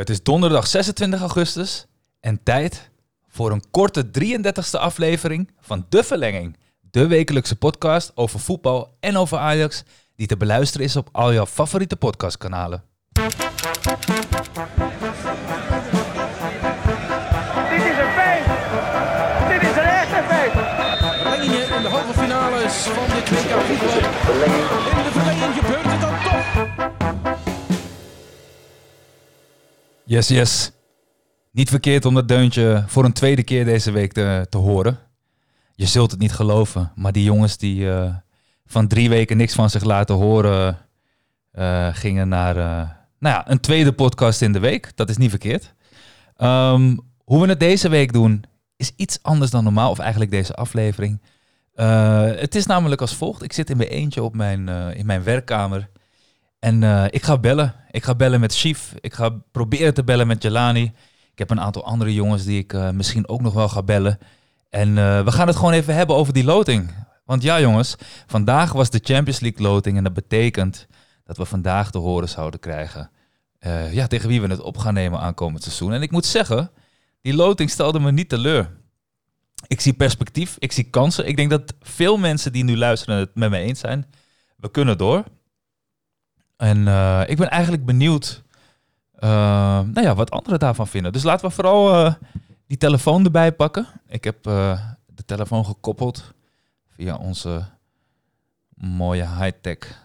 Het is donderdag 26 augustus en tijd voor een korte 33ste aflevering van De Verlenging. De wekelijkse podcast over voetbal en over Ajax die te beluisteren is op al jouw favoriete podcastkanalen. Dit is een feest! Dit is een echte feest! Verlengingen in de halve finales van dit WK voetbal. In de verlenging Yes, yes. Niet verkeerd om dat deuntje voor een tweede keer deze week te, te horen. Je zult het niet geloven, maar die jongens die eh, van drie weken niks van zich laten horen, eh, gingen naar eh, nou ja, een tweede podcast in de week. Dat is niet verkeerd. Ehm, hoe we het deze week doen, is iets anders dan normaal, of eigenlijk deze aflevering. Het is namelijk als volgt. Ik zit in mijn eentje op mijn, in mijn werkkamer. En eh, ik ga bellen. Ik ga bellen met Chief. Ik ga proberen te bellen met Jelani. Ik heb een aantal andere jongens die ik eh, misschien ook nog wel ga bellen. En eh, we gaan het gewoon even hebben over die loting. Want ja, jongens, vandaag was de Champions League loting. En dat betekent dat we vandaag te horen zouden krijgen. ja, tegen wie we het op gaan nemen aankomend seizoen. En ik moet zeggen, die loting stelde me niet teleur. Ik zie perspectief, ik zie kansen. Ik denk dat veel mensen die nu luisteren het met me eens zijn. We kunnen door. En eh, ik ben eigenlijk benieuwd eh, nou ja, wat anderen daarvan vinden. Dus laten we vooral eh, die telefoon erbij pakken. Ik heb de telefoon gekoppeld via onze mooie high-tech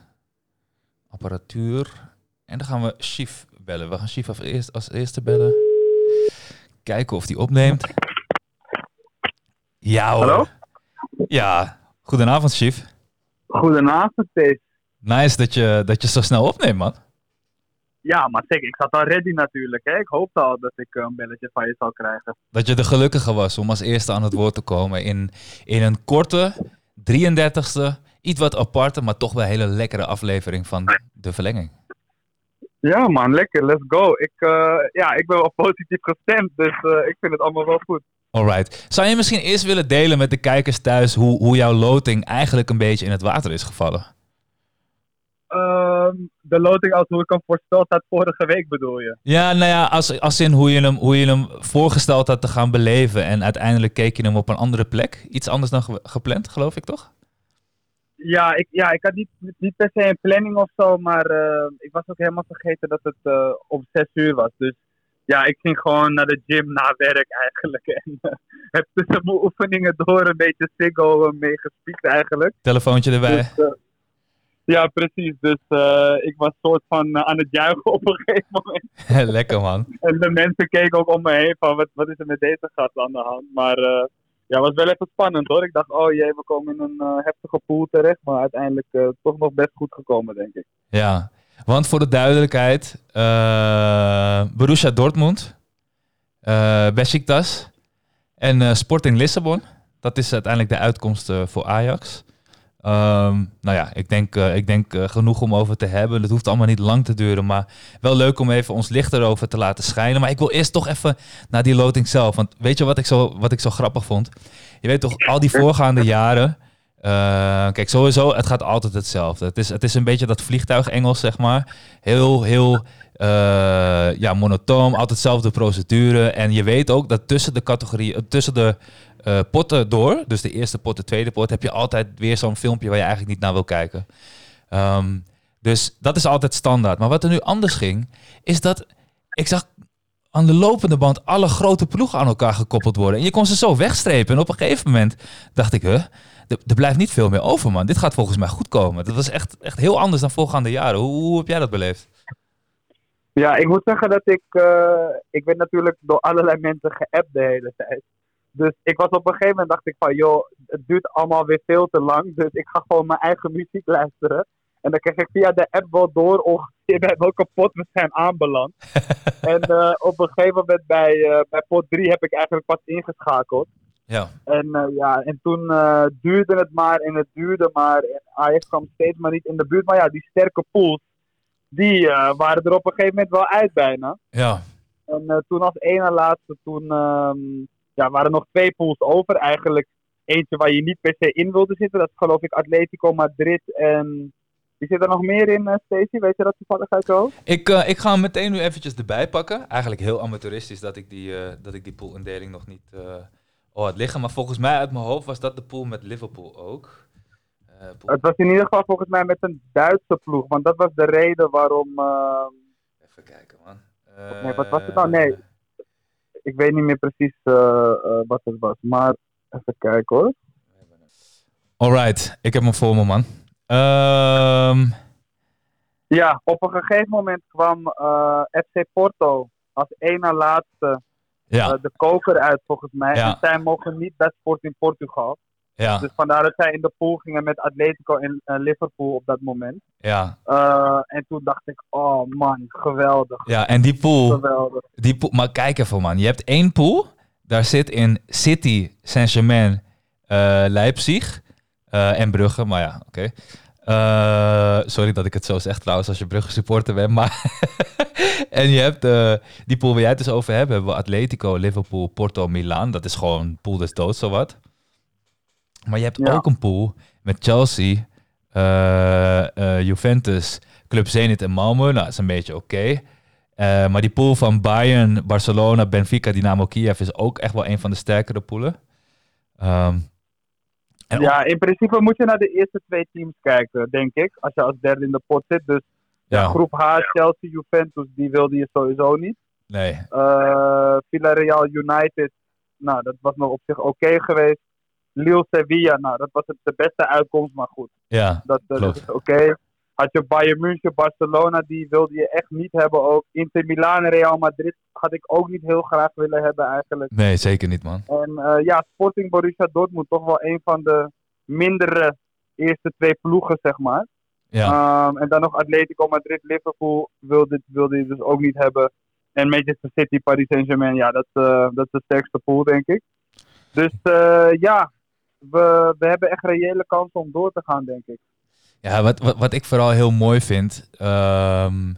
apparatuur. En dan gaan we Chief bellen. We gaan Chief als eerste, als eerste bellen. Kijken of die opneemt. Ja hoor. Hallo? Ja, goedenavond Chief. Goedenavond, Steve. Nice dat je, dat je zo snel opneemt, man. Ja, maar zeker, ik zat al ready natuurlijk. Hè. Ik hoopte al dat ik een belletje van je zou krijgen. Dat je de gelukkige was om als eerste aan het woord te komen in, in een korte, 33ste, iets wat aparte, maar toch wel hele lekkere aflevering van De Verlenging. Ja man, lekker, let's go. Ik, eh, ja, ik ben wel positief gestemd, dus eh, ik vind het allemaal wel goed. Alright. Zou je misschien eerst willen delen met de kijkers thuis hoe, hoe jouw loting eigenlijk een beetje in het water is gevallen? Ehm, de loting als hoe ik hem voorspeld had vorige week bedoel je? Ja, nou ja, als, als in hoe je, hem, hoe je hem voorgesteld had te gaan beleven en uiteindelijk keek je hem op een andere plek. Iets anders dan ge- gepland, geloof ik toch? Ja, ik, ja, ik had niet, niet per se een planning of zo, maar eh, ik was ook helemaal vergeten dat het eh, om zes uur was. Dus ja, ik ging gewoon naar de gym na werk eigenlijk. En eh, heb tussen mijn oefeningen door een beetje Siggo uh, meegespiekt eigenlijk. Telefoontje erbij. Dus, ja, precies. Dus eh, ik was soort van eh, aan het juichen op een gegeven moment. Lekker man. En de mensen keken ook om me heen van wat, wat is er met deze gast aan de hand. Maar eh, ja, het was wel even spannend hoor. Ik dacht, oh jee, we komen in een heftige pool terecht. Maar uiteindelijk toch nog best goed gekomen, denk ik. Ja, want voor de duidelijkheid, Borussia Dortmund, Besiktas en Sporting Lissabon. Dat is uiteindelijk de uitkomst voor Ajax. Ehm, nou ja, ik denk, eh, ik denk eh, genoeg om over te hebben. Het hoeft allemaal niet lang te duren, maar wel leuk om even ons licht erover te laten schijnen. Maar ik wil eerst toch even naar die loting zelf. Want weet je wat ik zo, wat ik zo grappig vond? Je weet toch, al die voorgaande jaren... eh, kijk, sowieso, het gaat altijd hetzelfde. Het is, het is een beetje dat vliegtuig-Engels, zeg maar. Heel, heel eh, ja, monotoom, altijd dezelfde procedure. En je weet ook dat tussen de categorieën, tussen de eh, potten door, dus de eerste pot, de tweede pot, heb je altijd weer zo'n filmpje waar je eigenlijk niet naar wil kijken. Ehm, dus dat is altijd standaard. Maar wat er nu anders ging, is dat ik zag aan de lopende band alle grote ploegen aan elkaar gekoppeld worden. En je kon ze zo wegstrepen. En op een gegeven moment dacht ik, huh, er, er blijft niet veel meer over, man. Dit gaat volgens mij goed komen. Dat was echt, echt heel anders dan voorgaande jaren. Hoe, hoe heb jij dat beleefd? Ja, ik moet zeggen dat ik... eh, ik werd natuurlijk door allerlei mensen geappt de hele tijd. Dus ik was op een gegeven moment dacht ik van, joh, het duurt allemaal weer veel te lang. Dus ik ga gewoon mijn eigen muziek luisteren. En dan kreeg ik via de app wel door ongeveer bij welke pot we zijn aanbeland. en eh, op een gegeven moment bij, eh, bij pot 3 heb ik eigenlijk pas ingeschakeld. Ja, En ja, en toen duurde het maar en het duurde maar. En Ajax kwam steeds maar niet in de buurt. Maar ja, die sterke pools, die eh, waren er op een gegeven moment wel uit bijna. ja, En eh, toen als ene laatste, toen ehm, ja, waren er nog twee pools over. Eigenlijk eentje waar je niet per se in wilde zitten. Dat is geloof ik Atletico Madrid en Wie zit er nog meer in, eh Stacey? Weet je dat toevallig uit je hoofd? Ik, ik ga hem meteen nu eventjes erbij pakken. Eigenlijk heel amateuristisch dat ik die, dat ik die poolindeling nog niet al had liggen. Maar volgens mij uit mijn hoofd was dat de pool met Liverpool ook. Eh, Het was in ieder geval volgens mij met een Duitse ploeg. Want dat was de reden waarom... eh, Even kijken, man. Nee, wat was het nou? Nee. ik weet niet meer precies eh, eh, wat het was. Maar even kijken hoor. Alright, ik heb hem voor me, man. Ehm, Ja, op een gegeven moment kwam eh, FC Porto als één na laatste ja, eh, de koker uit volgens mij. Ja. En zij mogen niet bij Sport in Portugal. Ja, Dus vandaar dat zij in de pool gingen met Atletico en eh, Liverpool op dat moment. ja, Eh, en toen dacht ik, oh man, geweldig. ja. En die pool, Geweldig. die pool, maar kijk even, man. Je hebt één pool. Daar zit in City, Saint-Germain, eh, Leipzig en Brugge. Maar ja, oké. Sorry dat ik het zo zeg trouwens als je Brugge supporter bent. Maar en je hebt die pool waar jij het dus over hebt. Hebben we Atletico, Liverpool, Porto, Milan. Dat is gewoon pool des doods, zowat. Maar je hebt Ja. ook een pool met Chelsea, eh, eh, Juventus, Club Zenit en Malmö. Nou, dat is een beetje oké. Eh, maar die pool van Bayern, Barcelona, Benfica, Dynamo Kiev is ook echt wel een van de sterkere poolen. Ehm, en Ja, in principe moet je naar de eerste twee teams kijken, denk ik. Als je als derde in de pot zit. Dus ja, groep H, Chelsea, Juventus, die wilde je sowieso niet. nee, Villarreal United, nou, dat was nog op zich oké geweest. Lille Sevilla, nou, dat was het de beste uitkomst, maar goed. ja, Dat, eh, dat is oké. Had je Bayern München, Barcelona, die wilde je echt niet hebben ook. Inter Milan en Real Madrid had ik ook niet heel graag willen hebben eigenlijk. nee, zeker niet, man. En eh, ja, Sporting Borussia Dortmund toch wel een van de mindere eerste twee ploegen, zeg maar. Ja, Ehm, en dan nog Atletico Madrid, Liverpool wilde, wilde je dus ook niet hebben. En Manchester City, Paris Saint-Germain, ja, dat, eh, dat is de sterkste pool, denk ik. Dus ja, we, hebben echt reële kansen om door te gaan, denk ik. ja wat, wat, wat ik vooral heel mooi vind, ehm,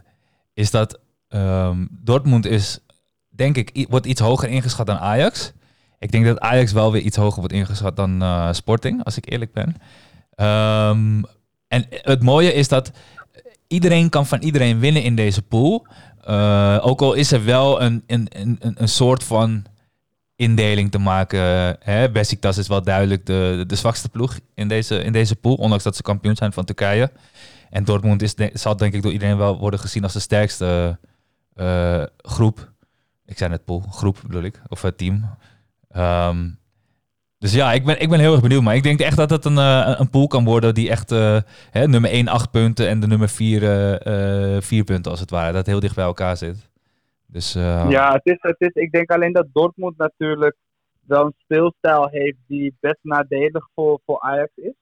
is dat ehm, Dortmund is, denk ik, wordt iets hoger ingeschat dan Ajax. Ik denk dat Ajax wel weer iets hoger wordt ingeschat dan eh, Sporting, als ik eerlijk ben. Ehm, en het mooie is dat iedereen kan van iedereen winnen in deze pool. Eh, ook al is er wel een, een, een- een soort van indeling te maken. Hè? Besiktas is wel duidelijk de, de zwakste ploeg in deze, in deze pool. Ondanks dat ze kampioen zijn van Turkije. En Dortmund is, zal denk ik door iedereen wel worden gezien als de sterkste eh, groep. Ik zei net pool, groep bedoel ik. Of eh, team. Ehm, dus ja, ik ben, ik ben heel erg benieuwd. Maar ik denk echt dat het een, eh, een pool kan worden die echt eh, hè, nummer 1 8 punten en de nummer 4 4 punten als het ware. Dat heel dicht bij elkaar zit. Dus eh, Ja, het is, het is, ik denk alleen dat Dortmund natuurlijk wel een speelstijl heeft die best nadelig voor, voor Ajax is.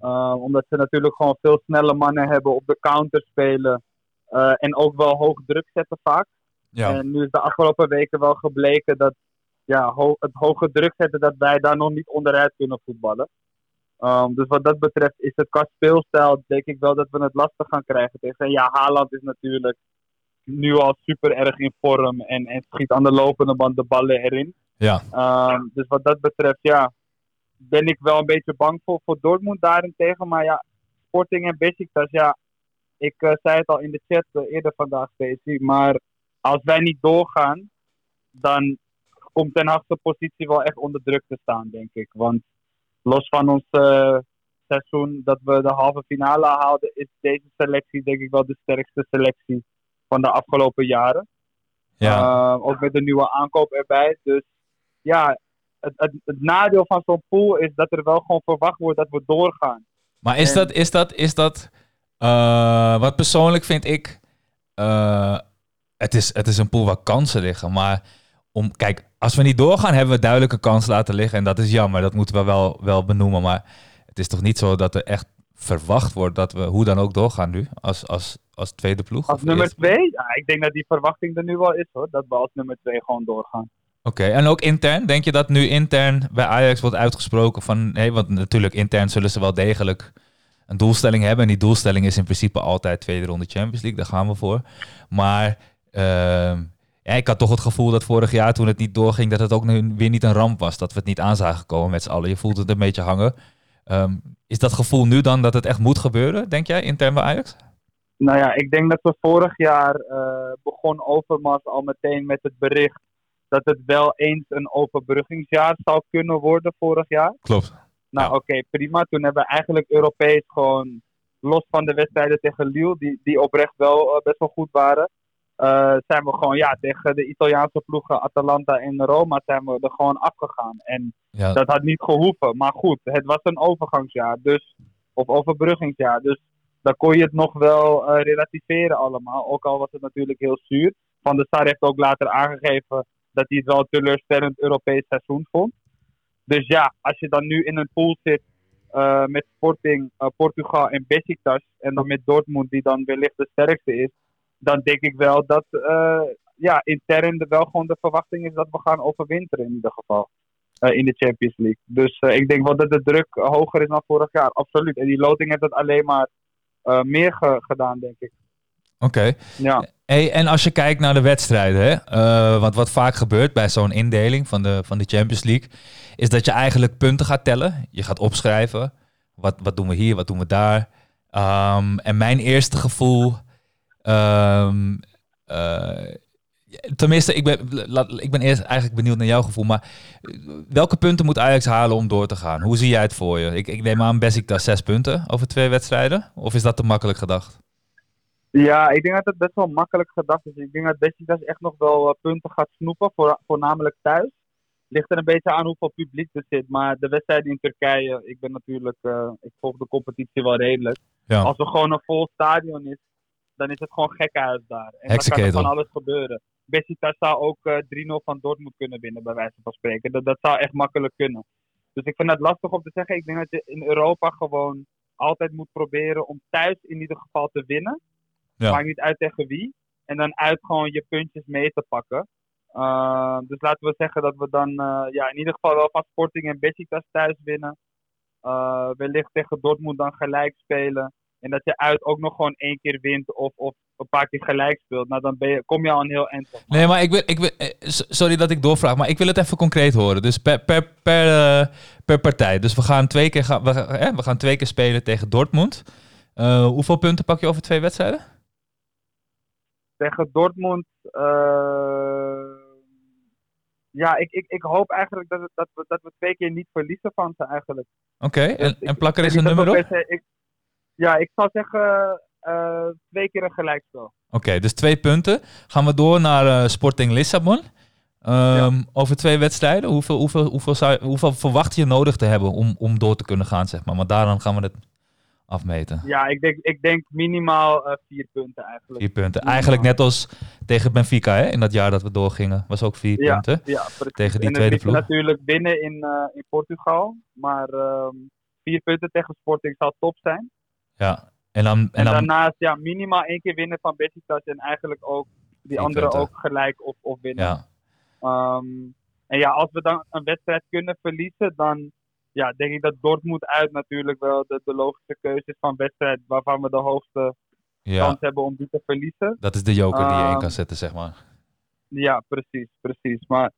Uh, omdat ze natuurlijk gewoon veel snelle mannen hebben op de counter spelen. uh, en ook wel hoog druk zetten vaak. ja. En nu is de afgelopen weken wel gebleken dat ja, ho het hoge druk zetten, dat wij daar nog niet onderuit kunnen voetballen. Um, dus wat dat betreft is het qua speelstijl, denk ik wel dat we het lastig gaan krijgen tegen. Ja, Haaland is natuurlijk nu al super erg in vorm en, en schiet aan de lopende band de ballen erin. ja. Um, dus wat dat betreft, ja, ben ik wel een beetje bang voor, voor Dortmund daarentegen. Maar ja, Sporting en Besiktas, ja, ik uh, zei het al in de chat uh, eerder vandaag, Stacey. Maar als wij niet doorgaan, dan komt Ten Hag's positie wel echt onder druk te staan, denk ik. Want los van ons uh, seizoen dat we de halve finale haalden, is deze selectie denk ik wel de sterkste selectie van de afgelopen jaren. Ja. Uh, ook met de nieuwe aankoop erbij. Dus ja, het, het, het nadeel van zo'n pool is dat er wel gewoon verwacht wordt dat we doorgaan. Maar is En- dat, is dat, is dat, eh, wat persoonlijk vind ik, eh, het, is, het is een pool waar kansen liggen. Maar om, kijk, als we niet doorgaan, hebben we duidelijke kans laten liggen. En dat is jammer, dat moeten we wel, wel benoemen. Maar het is toch niet zo dat er echt verwacht wordt dat we hoe dan ook doorgaan nu, als, als, als tweede ploeg? Als nummer twee, ja, ik denk dat die verwachting er nu wel is hoor. Dat we als nummer twee gewoon doorgaan. Oké, en ook intern? Denk je dat nu intern bij Ajax wordt uitgesproken van... Nee, want natuurlijk intern zullen ze wel degelijk een doelstelling hebben. En die doelstelling is in principe altijd tweede ronde Champions League. Daar gaan we voor. Maar ehm, ja, ik had toch het gevoel dat vorig jaar toen het niet doorging... dat het ook nu weer niet een ramp was. Dat we het niet aan zagen komen met z'n allen. Je voelt het een beetje hangen. Ehm, is dat gevoel nu dan dat het echt moet gebeuren, denk jij, intern bij Ajax? Nou ja, ik denk dat we vorig jaar eh, begon Overmars al meteen met het bericht dat het wel eens een overbruggingsjaar zou kunnen worden vorig jaar. Klopt. Nou Ja. oké, prima. Toen hebben we eigenlijk Europees gewoon, los van de wedstrijden tegen Lille, die, die oprecht wel eh, best wel goed waren, eh, zijn we gewoon ja, tegen de Italiaanse ploegen Atalanta en Roma zijn we er gewoon afgegaan. En Ja, dat had niet gehoeven. Maar goed, het was een overgangsjaar. Dus, of overbruggingsjaar. Dus dan kon je het nog wel eh, relativeren allemaal. Ook al was het natuurlijk heel zuur. Van der Sar heeft ook later aangegeven dat hij het wel een teleurstellend Europees seizoen vond. Dus ja, als je dan nu in een pool zit eh, met Sporting, Portugal en Besiktas. En dan met Dortmund, die dan wellicht de sterkste is. Dan denk ik wel dat eh, ja, intern de, wel gewoon de verwachting is dat we gaan overwinteren in ieder geval eh, in de Champions League. Dus eh, ik denk wel dat de druk hoger is dan vorig jaar, absoluut. En die loting heeft het alleen maar meer ge- gedaan, denk ik. oké. Ja, Hey, en als je kijkt naar de wedstrijden, hè, eh, want wat vaak gebeurt bij zo'n indeling van de, van de Champions League, is dat je eigenlijk punten gaat tellen. Je gaat opschrijven. Wat, wat doen we hier, wat doen we daar. Ehm, en mijn eerste gevoel. Ehm, eh, tenminste, ik ben, ik ben eerst eigenlijk benieuwd naar jouw gevoel. Maar eh, welke punten moet Ajax halen om door te gaan? Hoe zie jij het voor je? Ik, ik neem aan Besiktas zes punten over twee wedstrijden. Of is dat te makkelijk gedacht? ja ik denk dat het best wel makkelijk gedacht is. Ik denk dat Besiktas echt nog wel eh, punten gaat snoepen, voor, voornamelijk thuis. Ligt er een beetje aan hoeveel publiek er zit. Maar de wedstrijden in Turkije, ik ben natuurlijk, ik volg de competitie wel redelijk. Ja. Als er gewoon een vol stadion is, dan is het gewoon gekkenhuis daar. En dan kan er van alles gebeuren. Besiktas zou ook eh 3-0 van Dortmund kunnen winnen, bij wijze van spreken. Dat, dat zou echt makkelijk kunnen. Dus ik vind het lastig om te zeggen. Ik denk dat je in Europa gewoon altijd moet proberen om thuis in ieder geval te winnen. Ja. Maakt niet uit tegen wie. En dan uit gewoon je puntjes mee te pakken. Uh, dus laten we zeggen dat we dan uh, ja, in ieder geval wel van Sporting en Besiktas thuis winnen. Uh, wellicht tegen Dortmund dan gelijk spelen. En dat je uit ook nog gewoon één keer wint of, of een paar keer gelijk speelt. Nou, dan ben je, kom je al een heel eind. op. Nee, maar ik wil, ik wil, eh, sorry dat ik doorvraag, maar ik wil het even concreet horen. Dus per, per, per, eh, per partij. Dus we gaan, twee keer gaan, we, hè, we gaan twee keer spelen tegen Dortmund. Eh, hoeveel punten pak je over twee wedstrijden? Tegen Dortmund. ja, ik, ik, ik hoop eigenlijk dat, het, dat, we, dat we twee keer niet verliezen van ze eigenlijk. Oké, en, Dus en plak er eens een nummer we op. ik- ja, ik zou zeggen eh, twee keer een gelijkspel. Oké, dus twee punten. Gaan we door naar eh, Sporting Lissabon. Ehm, Over twee wedstrijden. Hoeveel, hoeveel, hoeveel, zou, je- hoeveel verwacht je nodig te hebben om, om door te kunnen gaan, zeg maar? Want daaraan gaan we het afmeten. Ja, ik denk, ik denk minimaal eh, vier punten eigenlijk. Vier punten. Eigenlijk net als tegen Benfica, hè? In dat jaar dat we doorgingen. Was ook vier Ja. punten. Ja, precies. Tegen die en tweede ploeg. natuurlijk winnen in, in Portugal. Maar ehm, vier punten tegen Sporting zou top zijn. Ja. En dan, En, en dan daarnaast ja, minimaal één keer winnen van Besiktas. En eigenlijk ook die Vier andere punten. ook gelijk of, of winnen. ja. Ehm, en ja, als we dan een wedstrijd kunnen verliezen, dan ja, denk ik dat Dortmund uit natuurlijk wel de, de logische keuze is van wedstrijd waarvan we de hoogste ja, kans hebben om die te verliezen. dat is de joker die je in Ehm, kan zetten, zeg maar. Ja, precies, precies. Maar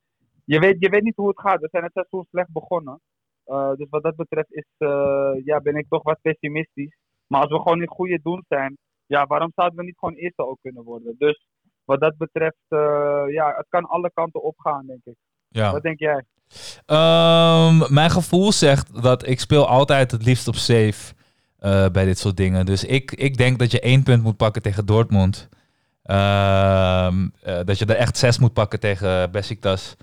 je weet, je weet niet hoe het gaat. We zijn het seizoen slecht begonnen. Eh, dus wat dat betreft is, eh, ja, ben ik toch wat pessimistisch. Maar als we gewoon in goede doen zijn, ja, waarom zouden we niet gewoon eerste ook kunnen worden? Dus wat dat betreft, eh, ja, het kan alle kanten opgaan, denk ik. Ja. Wat denk jij? Ehm, mijn gevoel zegt dat ik speel altijd het liefst op safe eh, bij dit soort dingen. Dus ik, ik denk dat je één punt moet pakken tegen Dortmund. Ehm, eh, dat je er echt zes moet pakken tegen Besiktas.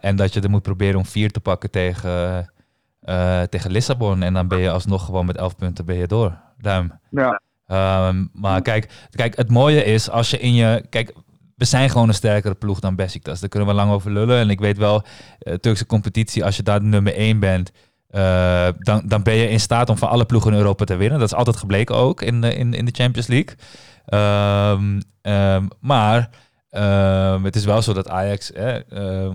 En dat je er moet proberen om vier te pakken tegen, eh, tegen Lissabon. En dan ben je alsnog gewoon met elf punten ben je door. Duim. Ja, Ehm, maar kijk, kijk, het mooie is als je in je. Kijk, we zijn gewoon een sterkere ploeg dan Besiktas. Daar kunnen we lang over lullen. En ik weet wel, eh, Turkse competitie, als je daar nummer 1 bent, eh, dan, dan ben je in staat om van alle ploegen in Europa te winnen. Dat is altijd gebleken ook in de, in, in de Champions League. Ehm, ehm, maar het is wel zo dat Ajax eh,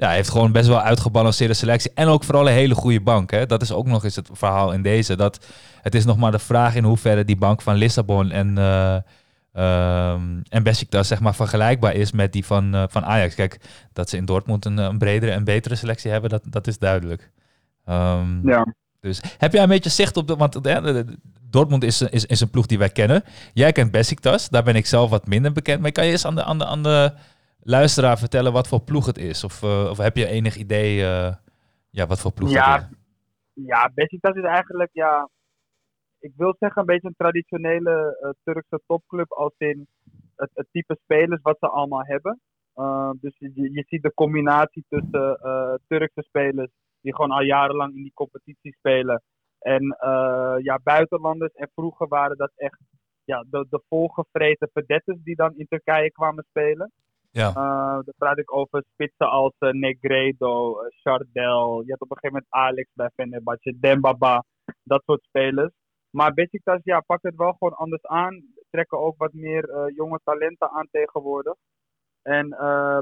ja, heeft gewoon best wel uitgebalanceerde selectie. En ook vooral een hele goede bank. Hè. Dat is ook nog eens het verhaal in deze. Dat het is nog maar de vraag in hoeverre die bank van Lissabon en, ehm en Besiktas zeg maar vergelijkbaar is met die van, eh, van Ajax. Kijk, dat ze in Dortmund een, een bredere en betere selectie hebben, dat, dat is duidelijk. Ehm, ja. Dus heb jij een beetje zicht op de... Want eh, de- de- Dortmund is, is, is een ploeg die wij kennen. Jij kent Besiktas, daar ben ik zelf wat minder bekend. Maar kan je eens aan de, aan de, aan de luisteraar vertellen wat voor ploeg het is? Of, eh, of heb je enig idee eh, ja, wat voor ploeg Ja, het is? Ja, Besiktas is eigenlijk, ja, ik wil zeggen een beetje een traditionele eh, Turkse topclub als in het, het type spelers wat ze allemaal hebben. Uh, dus je, je ziet de combinatie tussen uh, Turkse spelers die gewoon al jarenlang in die competitie spelen en uh, ja, buitenlanders. En vroeger waren dat echt ja, de, de volgevreten vedettes die dan in Turkije kwamen spelen. Ja. Uh, dan praat ik over spitsen als uh, Negredo, uh, Chardel. Je hebt op een gegeven moment Alex bij Fenerbahce, Dembaba, dat soort spelers. Maar Besiktas ja, pakt het wel gewoon anders aan. Trekken ook wat meer jonge talenten aan tegenwoordig. En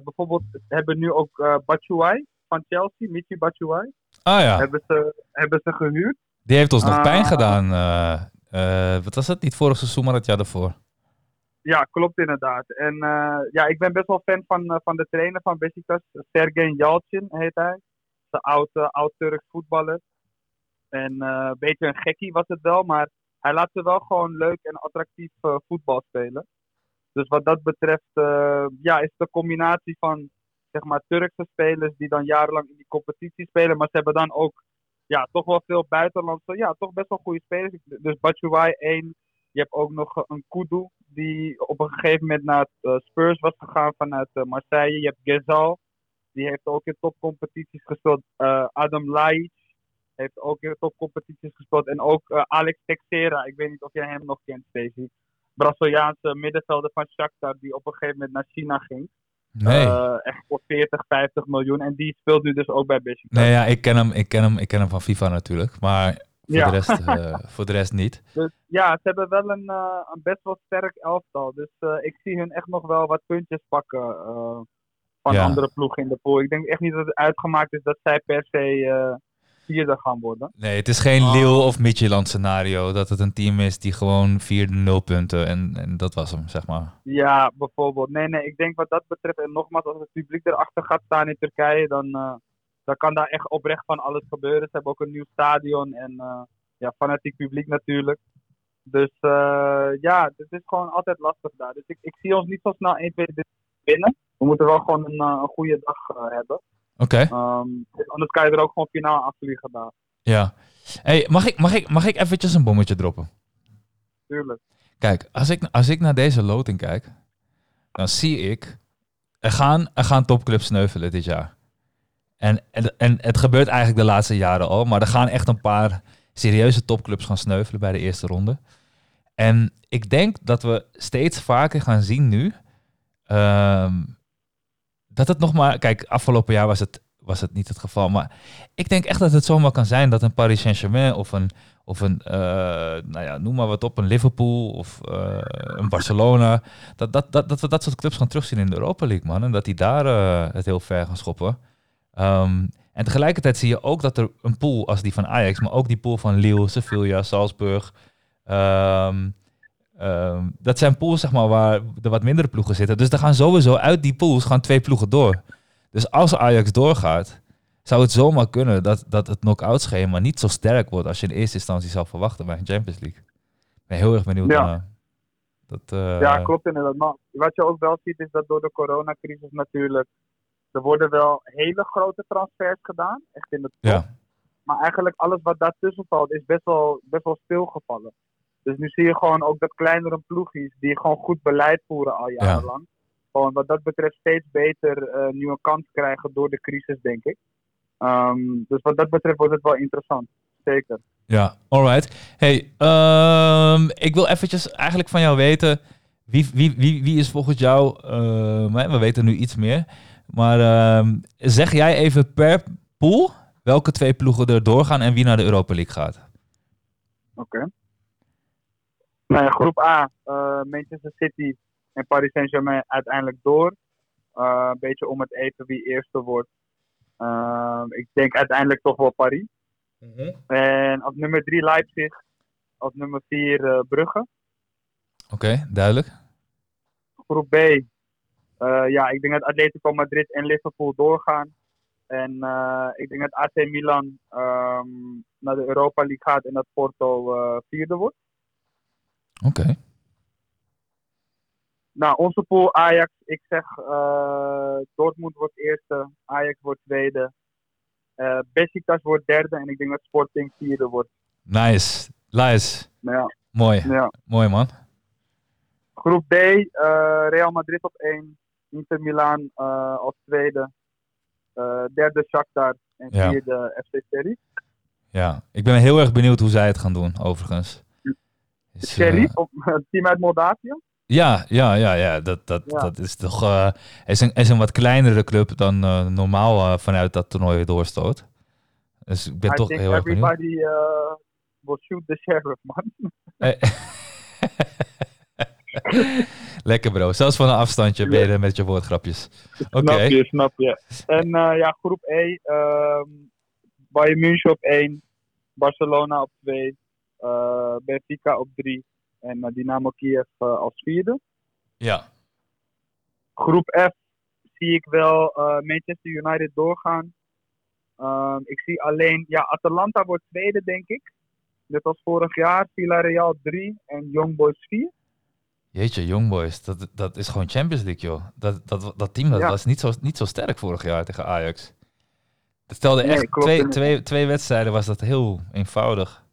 bijvoorbeeld hebben nu ook uh, Batshuayi van Chelsea, Michi Batshuayi. Ah ja, Hebben ze, hebben ze gehuurd. die heeft ons nog Ah. pijn gedaan. eh, eh, wat was het? Niet vorig seizoen, maar het jaar daarvoor. Ja, klopt inderdaad. En uh, ja, ik ben best wel fan van, uh, van de trainer van Besiktas. Sergej Yalcin heet hij. Een oud, uh, oud Turks voetballer. En een beetje een gekkie was het wel, maar hij laat ze wel gewoon leuk en attractief voetbal spelen. Dus wat dat betreft, ja, is de combinatie van zeg maar Turkse spelers die dan jarenlang in die competitie spelen, maar ze hebben dan ook ja, toch wel veel buitenlandse, ja, toch best wel goede spelers. Dus Batshuayi 1, je hebt ook nog een Kudu, die op een gegeven moment naar uh, Spurs was gegaan vanuit uh, Marseille. Je hebt Gezal, die heeft ook in topcompetities gespeeld. Adam Laic heeft ook in topcompetities gespeeld. En ook Alex Texera, ik weet niet of jij hem nog kent, Stacey. Braziliaanse middenvelder van Shakhtar, die op een gegeven moment naar China ging. Nee. Uh, echt voor 40, 50 miljoen. En die speelt nu dus ook bij Besiktas. Nee, ja, ik ken hem, ik ken hem, ik ken hem van FIFA natuurlijk. Maar Ja. de, rest, eh, voor de rest niet. Dus ja, ze hebben wel een, eh, een best wel sterk elftal. Dus eh, ik zie hun echt nog wel wat puntjes pakken van Ja. andere ploegen in de pool. Ik denk echt niet dat het uitgemaakt is dat zij per se vierde gaan worden. Nee, het is geen Ah. Lille of Midtjylland scenario. Dat het een team is die gewoon vierde nul punten. En, en dat was hem, zeg maar. Ja, bijvoorbeeld. Nee, nee, ik denk wat dat betreft, en nogmaals, als het publiek erachter gaat staan in Turkije, dan, dan kan daar echt oprecht van alles gebeuren. Ze hebben ook een nieuw stadion en eh, ja, fanatiek publiek natuurlijk. Dus eh, ja, het is gewoon altijd lastig daar. Dus ik, ik zie ons niet zo snel 1, 2, 3 winnen. We moeten wel gewoon een, eh, een goede dag hebben. Oké, Ehm, dus anders kan je er ook gewoon finaal afvliegen daar. ja. Hey, mag, ik, mag, ik, mag ik eventjes een bommetje droppen? Tuurlijk. Kijk, als ik, als ik naar deze loting kijk, dan zie ik... Er gaan, er gaan topclubs sneuvelen dit jaar. En, en, en het gebeurt eigenlijk de laatste jaren al. Maar er gaan echt een paar serieuze topclubs gaan sneuvelen bij de eerste ronde. En ik denk dat we steeds vaker gaan zien nu... ehm, dat het nog maar... Kijk, afgelopen jaar was het, was het niet het geval. Maar ik denk echt dat het zomaar kan zijn dat een Paris Saint-Germain of een... Of een, eh, nou ja, noem maar wat op, een Liverpool of eh, een Barcelona. Dat, dat, dat, dat we dat soort clubs gaan terugzien in de Europa League, man. En dat die daar eh, het heel ver gaan schoppen. Ehm, en tegelijkertijd zie je ook dat er een pool als die van Ajax, maar ook die pool van Lille, Sevilla, Salzburg. ehm, ehm, dat zijn pools zeg maar, waar er wat mindere ploegen zitten. Dus er gaan sowieso uit die pools gaan twee ploegen door. Dus als Ajax doorgaat, zou het zomaar kunnen dat, dat het knock-out schema niet zo sterk wordt als je in eerste instantie zou verwachten bij een Champions League. Ik ben heel erg benieuwd Ja. naar. Dat, eh, Ja, klopt inderdaad. Maar wat je ook wel ziet is dat door de coronacrisis natuurlijk, er worden wel hele grote transfers gedaan. Echt in de top. Ja, Maar eigenlijk alles wat daartussen valt is best wel, best wel stilgevallen. Dus nu zie je gewoon ook dat kleinere ploegjes die gewoon goed beleid voeren al jarenlang. Gewoon wat dat betreft steeds beter eh nu een kans krijgen door de crisis, denk ik. Ehm, dus wat dat betreft wordt het wel interessant. Zeker. ja, alright. Hey, ehm, ik wil eventjes eigenlijk van jou weten, wie, wie, wie, wie is volgens jou, hè, we weten nu iets meer, maar ehm, zeg jij even per pool welke twee ploegen er doorgaan en wie naar de Europa League gaat? Oké. Nou ja, groep A, eh, Manchester City en Paris Saint-Germain uiteindelijk door. Eh, een beetje om het even wie eerste wordt. Ehm, ik denk uiteindelijk toch wel Paris. En als nummer 3 Leipzig. Als nummer 4 Brugge. Oké, duidelijk. Groep B. eh, ja, ik denk dat Atletico Madrid en Liverpool doorgaan. En eh, ik denk dat AC Milan ehm, naar de Europa League gaat en dat Porto eh, vierde wordt. Oké. Nou, onze pool Ajax, ik zeg Dortmund wordt eerste, Ajax wordt tweede, eh Besiktas wordt derde en ik denk dat Sporting vierde wordt. Nice. Nice. Ja, Mooi. ja. Mooi man. Groep D, Real Madrid op één, Inter Milan eh, als tweede, eh, derde Shakhtar en Ja. vierde FC Sheriff. Ja. Ik ben heel erg benieuwd hoe zij het gaan doen, overigens. Is, eh, op- het team uit Moldavië. Ja, ja, ja, ja. Dat, dat, Ja. dat is toch eh, is, een, is een wat kleinere club dan eh, normaal eh, vanuit dat toernooi doorstoot. Dus ik ben I toch heel erg benieuwd. everybody eh, will shoot the sheriff, man. Eh, Lekker bro. Zelfs van een afstandje ben je met je woordgrapjes. Oké. Snap je, snap je. En eh, ja, groep E, ehm Bayern München op 1, Barcelona op 2, eh Benfica op 3 en eh, Dynamo Kiev als vierde. Ja. Groep F zie ik wel Manchester United doorgaan. Ehm, ik zie alleen, ja, Atalanta wordt tweede, denk ik. Net als vorig jaar, Villarreal 3 en Young Boys 4. Jeetje, Young Boys, dat, dat is gewoon Champions League, joh. Dat, dat, dat team dat Ja. was niet zo, niet zo sterk vorig jaar tegen Ajax. Dat stelde Nee, echt klopt twee, twee, twee wedstrijden, was dat heel eenvoudig.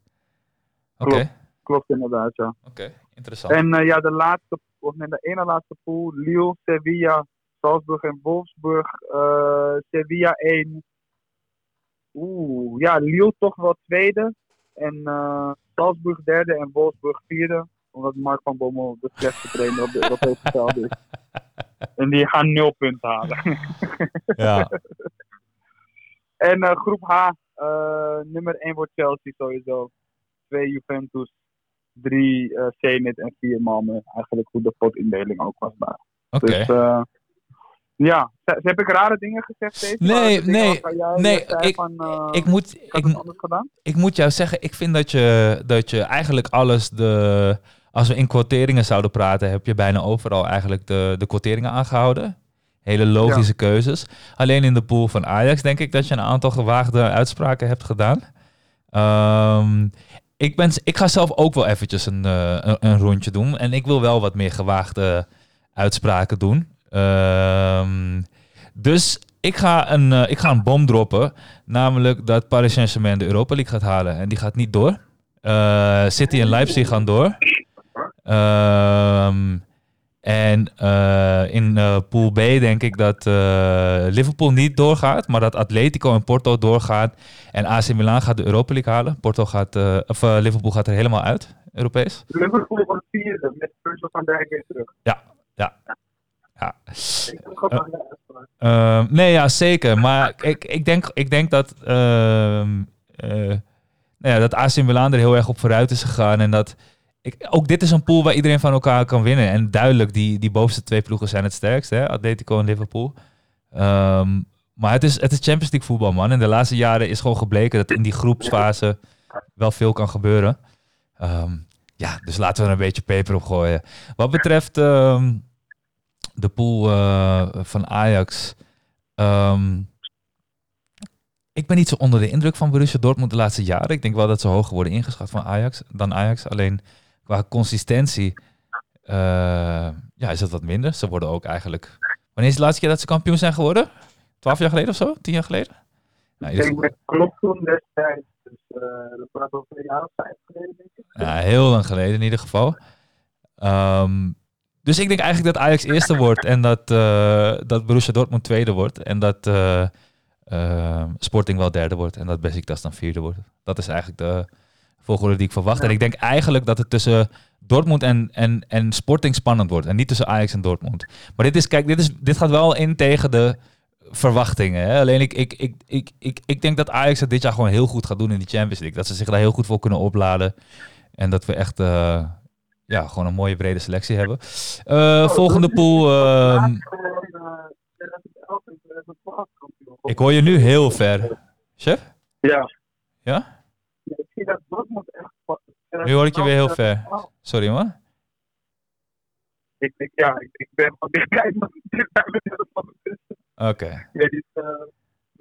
Oké, Klopt. Klopt inderdaad, ja. oké, interessant. En eh, ja, de laatste, of nee, de ene laatste pool, Lille, Sevilla, Salzburg en Wolfsburg. eh, Sevilla 1. Oeh, ja, Lille toch wel tweede. En eh, Salzburg derde en Wolfsburg vierde. Omdat Mark van Bommel de slechtste trainer op de Europese veld is. En die gaan nul punten halen. Ja, En eh, groep H, eh, nummer 1 wordt Chelsea sowieso. 2 Juventus, 3 eh Zenit en 4 Malmö. Eigenlijk hoe de potindeling ook was daar. oké. Dus ja, Z- heb ik rare dingen gezegd deze Nee, nee, nee, ik- van, Ik moet, ik ik moet jou zeggen, ik vind dat je, dat je eigenlijk alles de... Als we in quoteringen zouden praten, heb je bijna overal eigenlijk de, de quoteringen aangehouden. Hele logische keuzes. Alleen in de pool van Ajax denk ik dat je een aantal gewaagde uitspraken hebt gedaan. Ehm, ik, ben, ik ga zelf ook wel eventjes een, eh, een, een rondje doen. En ik wil wel wat meer gewaagde uitspraken doen. Ehm, dus ik ga, een, eh, ik ga een bom droppen. Namelijk dat Paris Saint-Germain de Europa League gaat halen. En die gaat niet door. Eh, City en Leipzig gaan door. Ehm, en eh, in eh, Pool B denk ik dat eh, Liverpool niet doorgaat, maar dat Atletico en Porto doorgaan. En AC Milan gaat de Europa League halen. Porto gaat, of Liverpool gaat er helemaal uit, Europees. Liverpool wordt vierde met Virgil van Dijk weer terug. Ja. De uitspraak. Ehm, nee, ja, zeker. Maar ik, ik, denk, ik denk dat, ehm, eh, nou ja, dat AC Milan er heel erg op vooruit is gegaan. En dat ik, ook dit is een pool waar iedereen van elkaar kan winnen. En duidelijk, die, die bovenste twee ploegen zijn het sterkst. Hè? Atletico en Liverpool. Ehm, maar het is, het is Champions League voetbal, man. In de laatste jaren is gewoon gebleken dat in die groepsfase wel veel kan gebeuren. Ehm, ja, dus laten we er een beetje peper op gooien. Wat betreft ehm, de pool eh, van Ajax. ik ben niet zo onder de indruk van Borussia Dortmund de laatste jaren. Ik denk wel dat ze hoger worden ingeschat van Ajax, dan Ajax. Alleen qua consistentie eh, ja, is dat wat minder. Ze worden ook eigenlijk... Wanneer is de laatste keer dat ze kampioen zijn geworden? Twaalf jaar geleden of zo? Tien jaar geleden? Nou, Ik denk met Klopp toen destijds. Dus eh dat praat over twee jaar of vijf geleden, denk ik. Ja, heel lang geleden in ieder geval. Ehm, dus ik denk eigenlijk dat Ajax eerste wordt en dat, eh, dat Borussia Dortmund tweede wordt. En dat Sporting wel derde wordt en dat Besiktas dan vierde wordt. Dat is eigenlijk de volgorde die ik verwacht. En ik denk eigenlijk dat het tussen Dortmund en, en, en Sporting spannend wordt. En niet tussen Ajax en Dortmund. Maar dit, is, kijk, dit, is, dit gaat wel in tegen de verwachtingen. Hè? Alleen ik, ik, ik, ik, ik, ik denk dat Ajax het dit jaar gewoon heel goed gaat doen in die Champions League. Dat ze zich daar heel goed voor kunnen opladen. En dat we echt eh, ja, gewoon een mooie brede selectie hebben. Eh, volgende pool. ehm, eh, 2011 en 2012 kampioen. ik hoor je nu heel ver. Chef? Ja. Ja? Dat Dortmund echt... Nu hoor ik je weer heel ver. Sorry man. Ik, ik, ja, ik, ik ben van dichtbij, mijn telefoon. Oké. ik weet niet eh,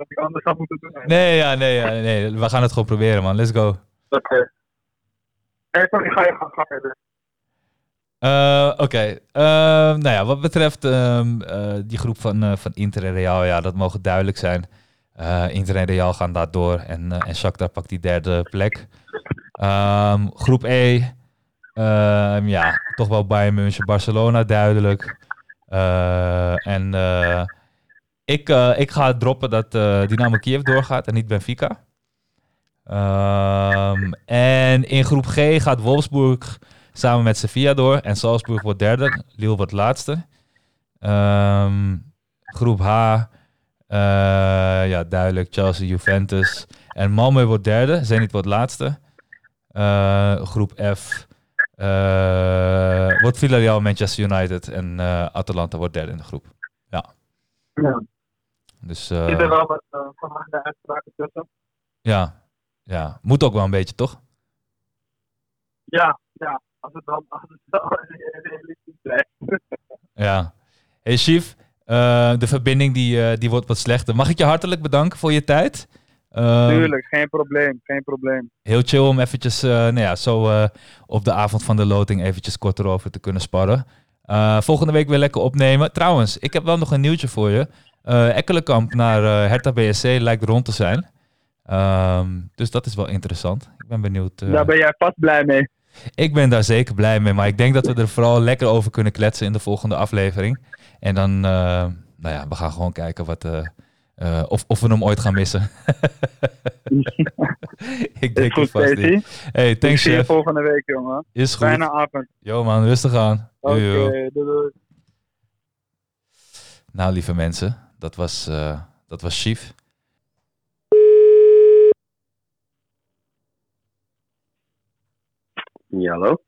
ik anders had moeten doen. Nee, ja, nee, ja, nee, we gaan het gewoon proberen, man. Let's go. Oké. Hey, sorry, ga je gang ga verder. Eh, Oké, Ehm, nou ja, wat betreft ehm, eh, die groep van, eh, van Inter en Real, ja, dat mogen duidelijk zijn. Eh, Inter en Real gaan daar door en, eh en Shakhtar pakt die derde plek. Ehm, groep E, ehm, ja, toch wel Bayern München, Barcelona duidelijk. Eh, en ik, ik ga droppen dat Dynamo Kiev doorgaat en niet Benfica. Ehm, en in groep G gaat Wolfsburg samen met Sevilla door. En Salzburg wordt derde. Lille wordt laatste. Groep H. eh, ja, duidelijk. Chelsea, Juventus. En Malmö wordt derde. Zenit wordt laatste. Eh, groep F. eh, wordt Villarreal, Manchester United. En Atalanta wordt derde in de groep. Ja. Dus Zit er wel wat uh, verwachte uitspraken tussen? ja. ja, moet ook wel een beetje, toch? Ja, ja. Als het dan als het wel realistisch blijft. Ja. Hey Chief, eh, de verbinding die, eh, die wordt wat slechter. Mag ik je hartelijk bedanken voor je tijd? Ehm, Tuurlijk, geen probleem, geen probleem. Heel chill om eventjes, eh, nou ja, zo op de avond van de loting eventjes kort erover te kunnen sparren. Volgende week weer lekker opnemen. Trouwens, ik heb wel nog een nieuwtje voor je. Ekkelenkamp naar Hertha BSC lijkt rond te zijn. Ehm, dus dat is wel interessant. Ik ben benieuwd. Daar ben jij vast blij mee. Ik ben daar zeker blij mee, maar ik denk dat we er vooral lekker over kunnen kletsen in de volgende aflevering. En dan, eh, nou ja, we gaan gewoon kijken wat, eh, of, of we hem ooit gaan missen. ik denk het vast niet. Hey, Ik thanks zie je volgende week, jongen. Is goed. Fijne avond. Yo man, rustig aan. Oké, doei. Nou, lieve mensen, dat was, eh dat was Chief. Ja, hallo?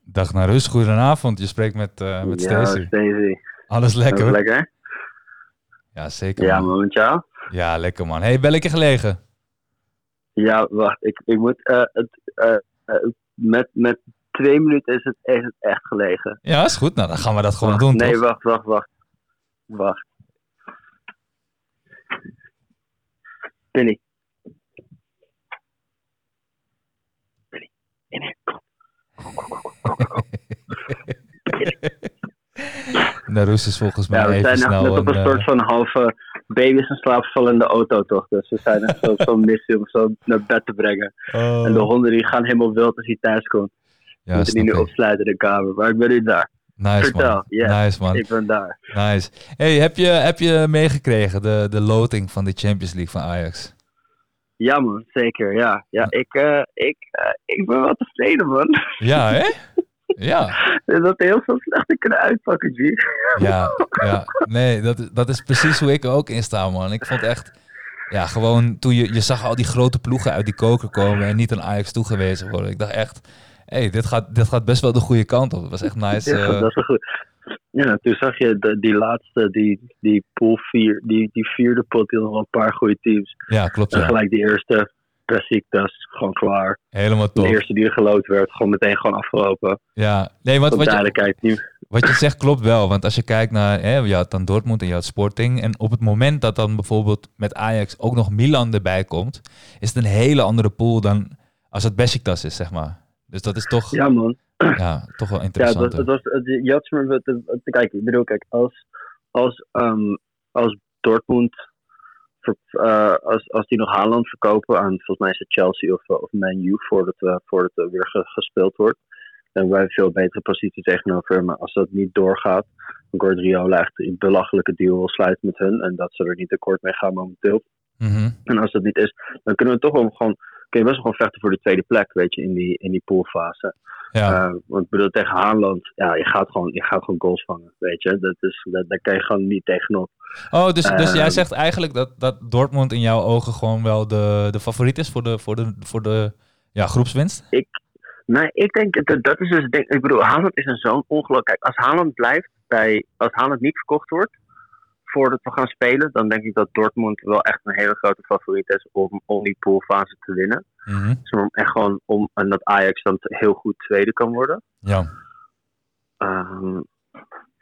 Dag naar rust, goedenavond. Je spreekt met, eh met ja, Stacey. Stacey. Alles Lekker. lekker? lekker? Ja, zeker Ja, man. met jou? Ja, lekker man. Hey, belletje gelegen? Ja, wacht. Ik, ik moet... eh, het, eh, met, met twee minuten is het, is het echt gelegen. Ja, is goed. Nou, dan gaan we dat gewoon Wacht, doen, Nee, toch? wacht, wacht, wacht. Wacht. Penny. Penny. Kom. Narus is volgens mij Ja, we even zijn echt net op een een, soort eh, van halve baby's in slaapval in de auto, toch? Dus we zijn echt zo- zo'n missie om zo naar bed te brengen. oh, En de honden die gaan helemaal wild als hij thuis komt. Ja, moeten die nu opsluiten in de kamer. Maar ik ben nu daar. Nice Vertel, man. yes. Nice man. Ik ben daar. Nice. Hey, heb je, heb je meegekregen de, de loting van de Champions League van Ajax? Ja man, zeker. Ja, ja ik, eh, ik, eh, ik ben wel tevreden man. Ja, hè? Ja. Dat had heel veel slechter kunnen uitpakken, G. Ja, ja. Nee, dat, dat is precies hoe ik er ook in sta, man. Ik vond echt... Ja, gewoon toen je, je zag al die grote ploegen uit die koker komen en niet aan Ajax toegewezen worden. Ik dacht echt, hé, hey, dit, gaat, dit gaat best wel de goede kant op. Het was echt nice. Ja, eh, dat goed. Ja, toen zag je de, die laatste, die, die pool 4, die, die vierde pot, die had nog wel een paar goede teams. ja, klopt En ja. gelijk die eerste, Besiktas, gewoon klaar. Helemaal De top. eerste die er geloot werd, gewoon meteen gewoon afgelopen. Ja, nee, Tot wat je, Wat je zegt klopt wel, want als je kijkt naar, hè, je had dan Dortmund en je had Sporting. En op het moment dat dan bijvoorbeeld met Ajax ook nog Milan erbij komt, is het een hele andere pool dan als het Besiktas is, zeg maar. Dus dat is toch, ja, ja man. toch wel Ja, interessant. was, het was, het, je had maar kijk, ik bedoel, kijk, als, als, ehm, als Dortmund, ver- eh, als, als die nog Haaland verkopen aan, volgens mij is het Chelsea of, eh, of Man U, voordat, uh, voordat er weer ge- gespeeld wordt, hebben wij een veel betere positie tegenover. Maar als dat niet doorgaat, dan Guardiola echt een belachelijke deal wil sluiten met hun en dat ze er niet akkoord mee gaan momenteel. Mhm. En als dat niet is, dan kunnen we toch wel gewoon, kun je best wel gewoon vechten voor de tweede plek, weet je, in die, in die poolfase. Ja, Eh, want ik bedoel, tegen Haaland, ja, je gaat gewoon, je gaat gewoon goals vangen, weet je. Dat is, dat, daar kan je gewoon niet tegenop. oh, dus, dus jij ehm, zegt eigenlijk dat, dat Dortmund in jouw ogen gewoon wel de, de favoriet is voor de, voor de, voor de ja, groepswinst? Nee, ik denk, dat, dat is dus, ik bedoel, Haaland is een zo'n ongeluk. Kijk, als Haaland blijft bij, als Haaland niet verkocht wordt, voordat we gaan spelen, dan denk ik dat Dortmund wel echt een hele grote favoriet is om, om die poolfase te winnen. Dus om, echt gewoon om, en dat Ajax dan heel goed tweede kan worden. Ja, Ehm,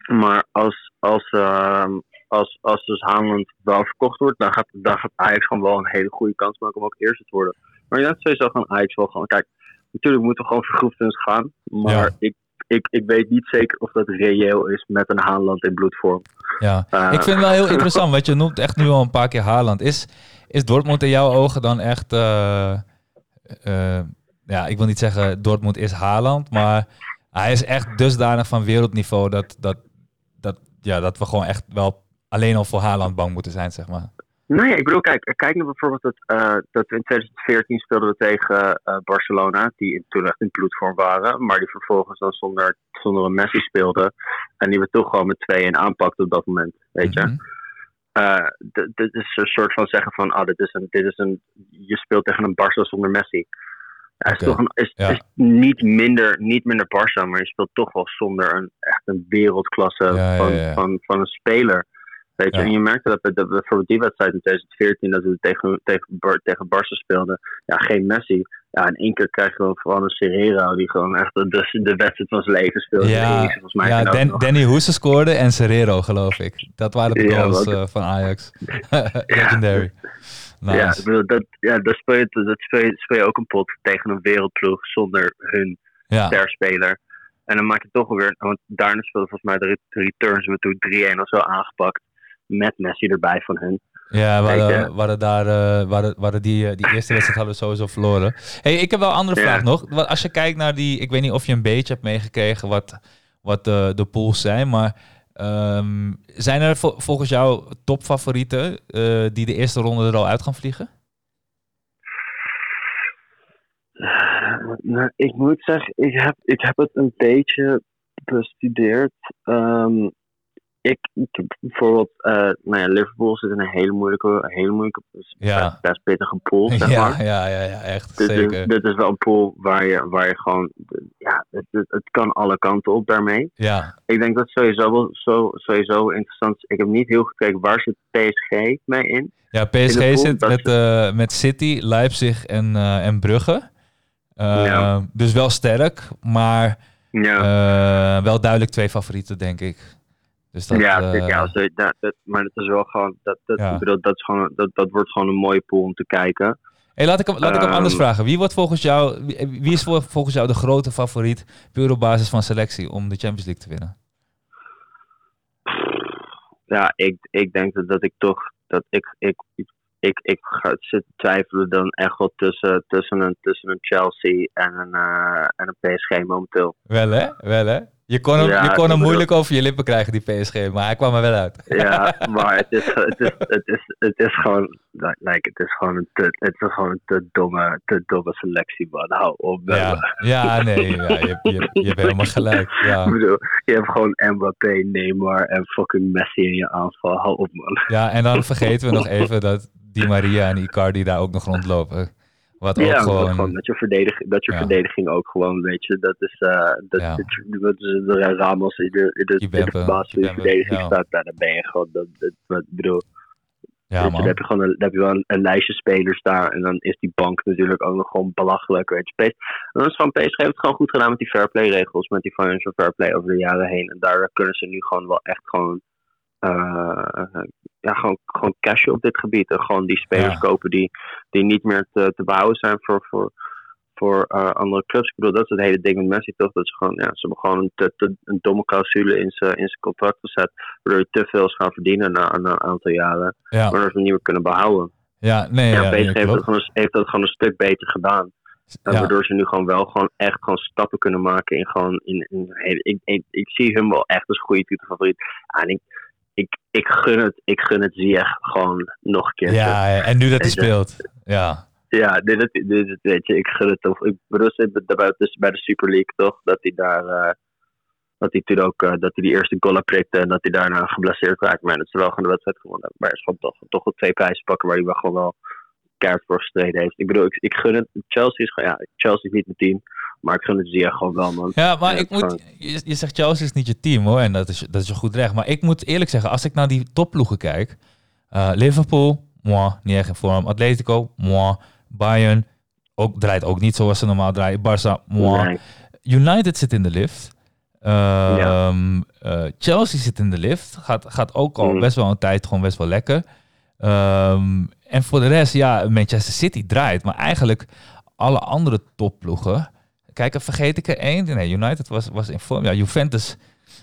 maar als, als, ehm, als, als dus Haaland wel verkocht wordt, dan gaat, dan gaat Ajax gewoon wel een hele goede kans maken om ook eerste te worden. Maar denk sowieso gewoon Ajax wel gewoon, kijk, natuurlijk moeten we gewoon vergroepens gaan, maar Ja. ik, ik, ik weet niet zeker of dat reëel is met een Haaland in bloedvorm. Ja, Eh, ik vind het wel heel interessant, want je noemt echt nu al een paar keer Haaland. Is, is Dortmund in jouw ogen dan echt... eh, eh, ja, ik wil niet zeggen Dortmund is Haaland, maar hij is echt dusdanig van wereldniveau dat, dat, dat, ja, dat we gewoon echt wel alleen al voor Haaland bang moeten zijn, zeg maar. Nee, ik bedoel, kijk, kijk naar bijvoorbeeld dat, eh, dat we in 2014 speelden we tegen eh, Barcelona, die in- toen echt in bloedvorm waren, maar die vervolgens dan zonder, zonder een Messi speelden. En die we toch gewoon met 2-1 aanpakten op dat moment, weet je. D- dit is een soort van zeggen van, ah, dit is een, dit is een, je speelt tegen een Barça zonder Messi. Hij is toch een, is, ja. is niet, minder, niet minder Barça, maar je speelt toch wel zonder een, echt een wereldklasse Ja, ja, van, ja. Van, van een speler. Weet je, Ja. en je merkte dat, we- dat we bijvoorbeeld die wedstrijd in 2014, dat we tegen, tegen, tegen Barça speelden, ja, geen Messi. Ja, in één keer krijg je gewoon een Serrero die gewoon echt de, de wedstrijd van zijn leven speelde. De Ja, mij ja Dan-. Danny Hoese scoorde en Serrero, geloof ik. Dat waren de goals eh, van Ajax. Legendary. Nice. Ja, ik bedoel, dat, ja dat, speel je, dat speel, je, speel je ook een pot tegen een wereldploeg zonder hun Ja. sterspeler. En dan maak je toch weer, want daarna speelde volgens mij de re- returns we toen 3-1 of zo aangepakt. Met Messi erbij van hun. Ja, we Weet hadden, je? we hadden daar, eh, we hadden, we hadden die, eh, die eerste wedstrijd hadden we sowieso verloren. Hey, ik heb wel een andere Ja. vraag nog. Als je kijkt naar die, ik weet niet of je een beetje hebt meegekregen wat, wat de, de pools zijn, maar ehm, zijn er vol- volgens jou topfavorieten eh, die de eerste ronde er al uit gaan vliegen? Nou, ik moet zeggen, ik heb, ik heb het een beetje bestudeerd. Ehm, ik, ik bijvoorbeeld, eh, nou ja, Liverpool zit in een hele moeilijke, hele moeilijke, Ja. best, pittige pool, zeg ja, maar. ja, ja, ja, echt. Dit zeker. is, dit is wel een pool waar je, waar je gewoon, ja, het, het, het kan alle kanten op daarmee. Ja, Ik denk dat sowieso, wel zo, sowieso interessant is. Ik heb niet heel gekeken waar zit PSG mee in. ja PSG zit dat met, eh, met City, Leipzig en, eh, en Brugge. Ja. Dus wel sterk, maar Ja, wel duidelijk twee favorieten, denk ik. Dus dat, ja, eh, dat, dat, maar het is wel gewoon, dat, dat, Ja. ik bedoel, dat, is gewoon, dat, dat wordt gewoon een mooie pool om te kijken. hey, laat ik hem, laat ik hem Ehm, anders vragen. Wie, wordt volgens jou, wie, wie is volgens jou de grote favoriet, puur op basis van selectie, om de Champions League te winnen? Ja, ik, ik denk dat, dat ik toch, dat ik, ik, ik, ik ga zitten twijfelen dan echt wel tussen, tussen, een, tussen een Chelsea en een, eh, en een PSG momenteel. Wel hè? Wel hè? Je kon hem, Ja, je kon bedoel- moeilijk over je lippen krijgen, die PSG, maar hij kwam er wel uit. Ja, maar het is, het is, het is, het is gewoon, like, het is gewoon een te, het is gewoon een te domme, te domme selectie, man. Hou op. Ja, ja nee, ja, je, je, je hebt helemaal gelijk. Ik Ja. bedoel, je hebt gewoon Mbappé, Neymar en fucking Messi in je aanval. Hou op, man. ja, en dan vergeten we nog even dat Di Maria en Icardi daar ook nog rondlopen. Wat ook Ja, gewoon... gewoon dat je, verdediging, dat je Ja. verdediging ook gewoon, weet je, dat is, eh dat, Ja. dat, je- dat is de Ramos in de, in de, in de baas van verdediging staat, nou, dan ben je gewoon, dat, dat, wat bedoel, ja, dan heb je gewoon een, heb je wel een, een lijstje spelers daar en dan is die bank natuurlijk ook nog gewoon belachelijk, weet je. En dan is gewoon, PSG heeft het gewoon goed gedaan met die fair play regels, met die financial fair play over de jaren heen en daar kunnen ze nu gewoon wel echt gewoon ja, gewoon, gewoon cashen op dit gebied. En gewoon die spelers Ja. kopen die, die niet meer te, te behouden zijn voor, voor, voor eh, andere clubs. Ik bedoel, dat is het hele ding met Messi toch? Dat ze gewoon, ja, ze hebben gewoon een, te, te- een domme clausule in zijn in zijn contract gezet. Waardoor je te veel is gaan verdienen na, na een aantal jaren. Ja, Waardoor ze hem niet meer kunnen behouden. ja, nee, Ja, ja, heeft, dat gewoon, een- heeft dat gewoon een stuk beter gedaan. Waardoor ze nu gewoon wel gewoon echt gewoon stappen kunnen maken in gewoon in, in ik, ik zie hem wel echt als goede titelfavoriet. En ik, ik, ik gun het, ik gun het Ziyech gewoon nog een keer. Ja, ja, en nu dat hij speelt. Ja, Ja, dit, dit, weet je, ik gun het toch. Ik bedoel, daarbij dus bij de Super League toch, dat hij daar, eh, dat hij toen ook, eh, dat hij die eerste goal prikte en dat hij daarna geblesseerd raakte. Maar dat ze wel gewoon de wedstrijd gewonnen hebben. Maar er is gewoon toch, toch wel twee prijzen pakken waar hij wel gewoon wel keihard voor gestreden heeft. Ik bedoel, ik, ik gun het, Chelsea is gewoon, ja, Chelsea is niet mijn team, maar ik gun het Ziyech gewoon wel, man. ja maar Ja, ik moet, je, je zegt Chelsea is niet je team hoor, en dat is, dat is je goed recht. Maar ik moet eerlijk zeggen, als ik naar die topploegen kijk, eh, Liverpool, moi, niet echt in vorm. Atletico, moi. Bayern, ook, draait ook niet zoals ze normaal draaien. Barça, moi. Nee. United zit in de lift. Ehm, eh, Chelsea zit in de lift. Gaat, gaat ook al Mm. best wel een tijd gewoon best wel lekker. Ehm, en voor de rest, ja, Manchester City draait. Maar eigenlijk alle andere topploegen. Kijk, vergeet ik er één? Nee, United was, was in vorm. Ja, Juventus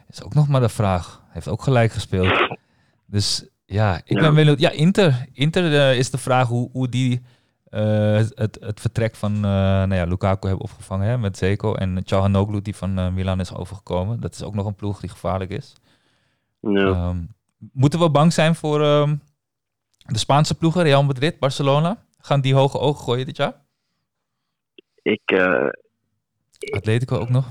is ook nog maar de vraag. Heeft ook gelijk gespeeld. Dus ja, ik Ja. ben benieuwd. Ja, Inter. Inter eh, is de vraag hoe, hoe die eh, het, het vertrek van eh, nou ja, Lukaku hebben opgevangen hè, met Zeko. En Çalhanoğlu die van Milan is overgekomen. Dat is ook nog een ploeg die gevaarlijk is. Ja. Ehm, moeten we bang zijn voor ehm, de Spaanse ploegen, Real Madrid, Barcelona? Gaan die hoge ogen gooien dit jaar? Ik, Atletico ook nog?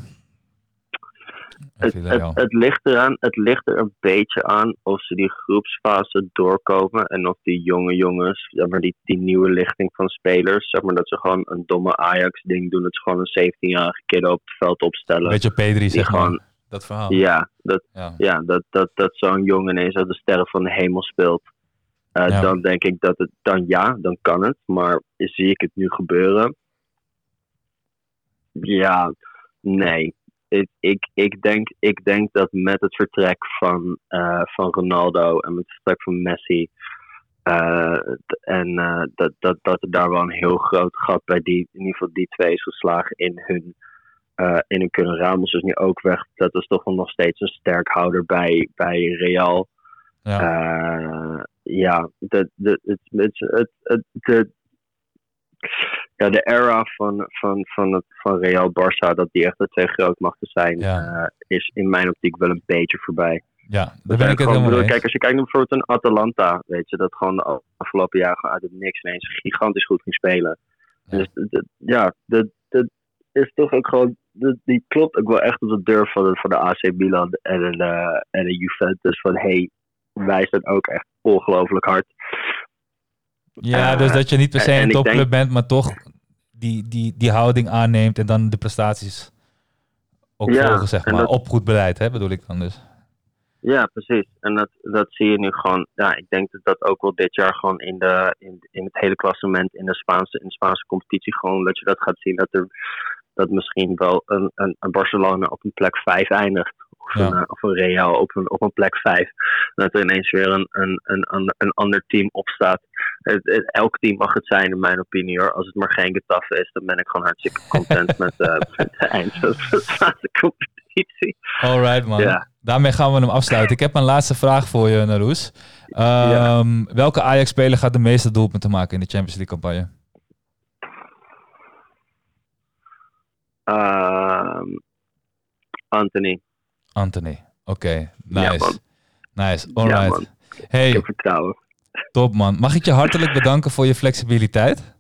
Het, het, Villarreal. het, ligt eraan, het ligt er een beetje aan of ze die groepsfase doorkomen en of die jonge jongens, zeg maar die, die nieuwe lichting van spelers, zeg maar dat ze gewoon een domme Ajax-ding doen, dat ze gewoon een 17-jarige kid op het veld opstellen. Beetje Pedri, die zeg maar. gewoon- Dat verhaal. Ja, dat, Ja. ja, dat, dat, dat zo'n jongen ineens uit de sterren van de hemel speelt. Eh, Ja. Dan denk ik dat het, dan ja, dan kan het. Maar zie ik het nu gebeuren? Ja, nee. Ik, ik, ik, denk, ik denk dat met het vertrek van, eh, van Ronaldo en met het vertrek van Messi. eh, en eh, dat, dat, dat er daar wel een heel groot gat bij die, in ieder geval die twee is geslagen in hun, in hun kunnen. Ramos is nu ook weg. Dat is toch wel nog steeds een sterkhouder bij, bij Real. Ja. Ja, het, het, het, het, ja, de era van, van, van, het, van Real Barça, dat die echt de twee grootmachten zijn, Ja. eh, is in mijn optiek wel een beetje voorbij. ja, Dat daar ben ik het helemaal Kijk, als je kijkt naar bijvoorbeeld een Atalanta, weet je, dat gewoon de afgelopen jaren gewoon uit het niks ineens gigantisch goed ging spelen. Ja. Dus d- d- ja, dat, dat is toch ook gewoon, dat- die klopt ook wel echt op de deur van de, van de AC Milan en de, eh, en de Juventus van hey, wij zijn ook echt ongelooflijk hard. Ja, dus dat je niet per se en- en een topclub denk- bent, maar toch die, die, die houding aanneemt en dan de prestaties ook Ja, volgen, zeg maar. dat- Op goed beleid, hè, bedoel ik dan dus. Ja, precies. En dat, dat zie je nu gewoon. Ja, ik denk dat dat ook wel dit jaar gewoon in, de, in, in het hele klassement in de Spaanse, in de Spaanse competitie gewoon dat je dat gaat zien. Dat er dat misschien wel een, een, een Barcelona op een plek 5 eindigt. Of, Ja. een, eh, of een Real op een, op een plek 5. Dat er ineens weer een, een, een, ander- een ander team opstaat. Het, het- elk team mag het zijn, in mijn opinie hoor. Als het maar geen Getafe is, dan ben ik gewoon hartstikke content met, eh met de eind van de Spaanse competitie. Alright, man. Ja. Daarmee gaan we hem afsluiten. Ik heb een laatste vraag voor je, Naroes. Ehm, Welke Ajax-speler gaat de meeste doelpunten maken in de Champions League-campagne? Ehm, Anthony. Anthony. Oké, Ja, nice. nice, Ja, alright. man. hey, Ik heb vertrouwen. top man. Mag ik je hartelijk bedanken voor je flexibiliteit?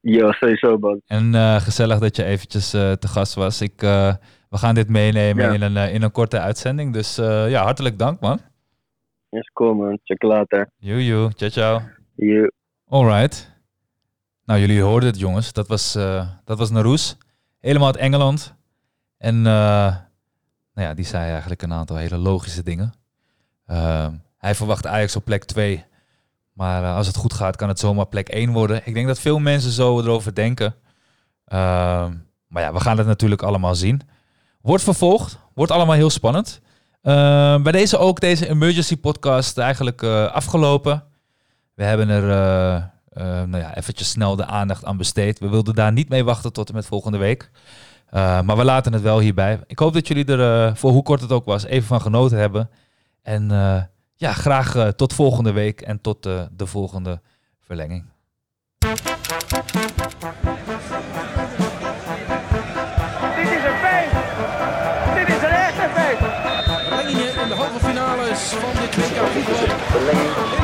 Ja, sowieso man. En eh, gezellig dat je eventjes eh, te gast was. Ik, eh, we gaan dit meenemen Ja. in, een, in een korte uitzending. Dus ja, hartelijk dank man. Is cool man. Check later. Joejoe, ciao ciao. You. Alright. Nou, jullie hoorden het jongens. Dat was, dat was Naroes. Helemaal uit Engeland. En eh, nou ja, die zei eigenlijk een aantal hele logische dingen. Eh, hij verwacht Ajax op plek 2. Maar eh, als het goed gaat, kan het zomaar plek 1 worden. Ik denk dat veel mensen zo erover denken. Eh, maar ja, we gaan het natuurlijk allemaal zien. Wordt vervolgd. Wordt allemaal heel spannend. Eh, bij deze ook deze emergency podcast eigenlijk eh, afgelopen. We hebben er eh, nou ja, eventjes snel de aandacht aan besteed. We wilden daar niet mee wachten tot en met volgende week. Eh, maar we laten het wel hierbij. Ik hoop dat jullie er, eh, voor hoe kort het ook was, even van genoten hebben. En eh, ja, graag tot volgende week en tot de volgende verlenging. Dit is een feest. Dit is een echte feest. Verlengingen in de halve finales van dit WK voetbal.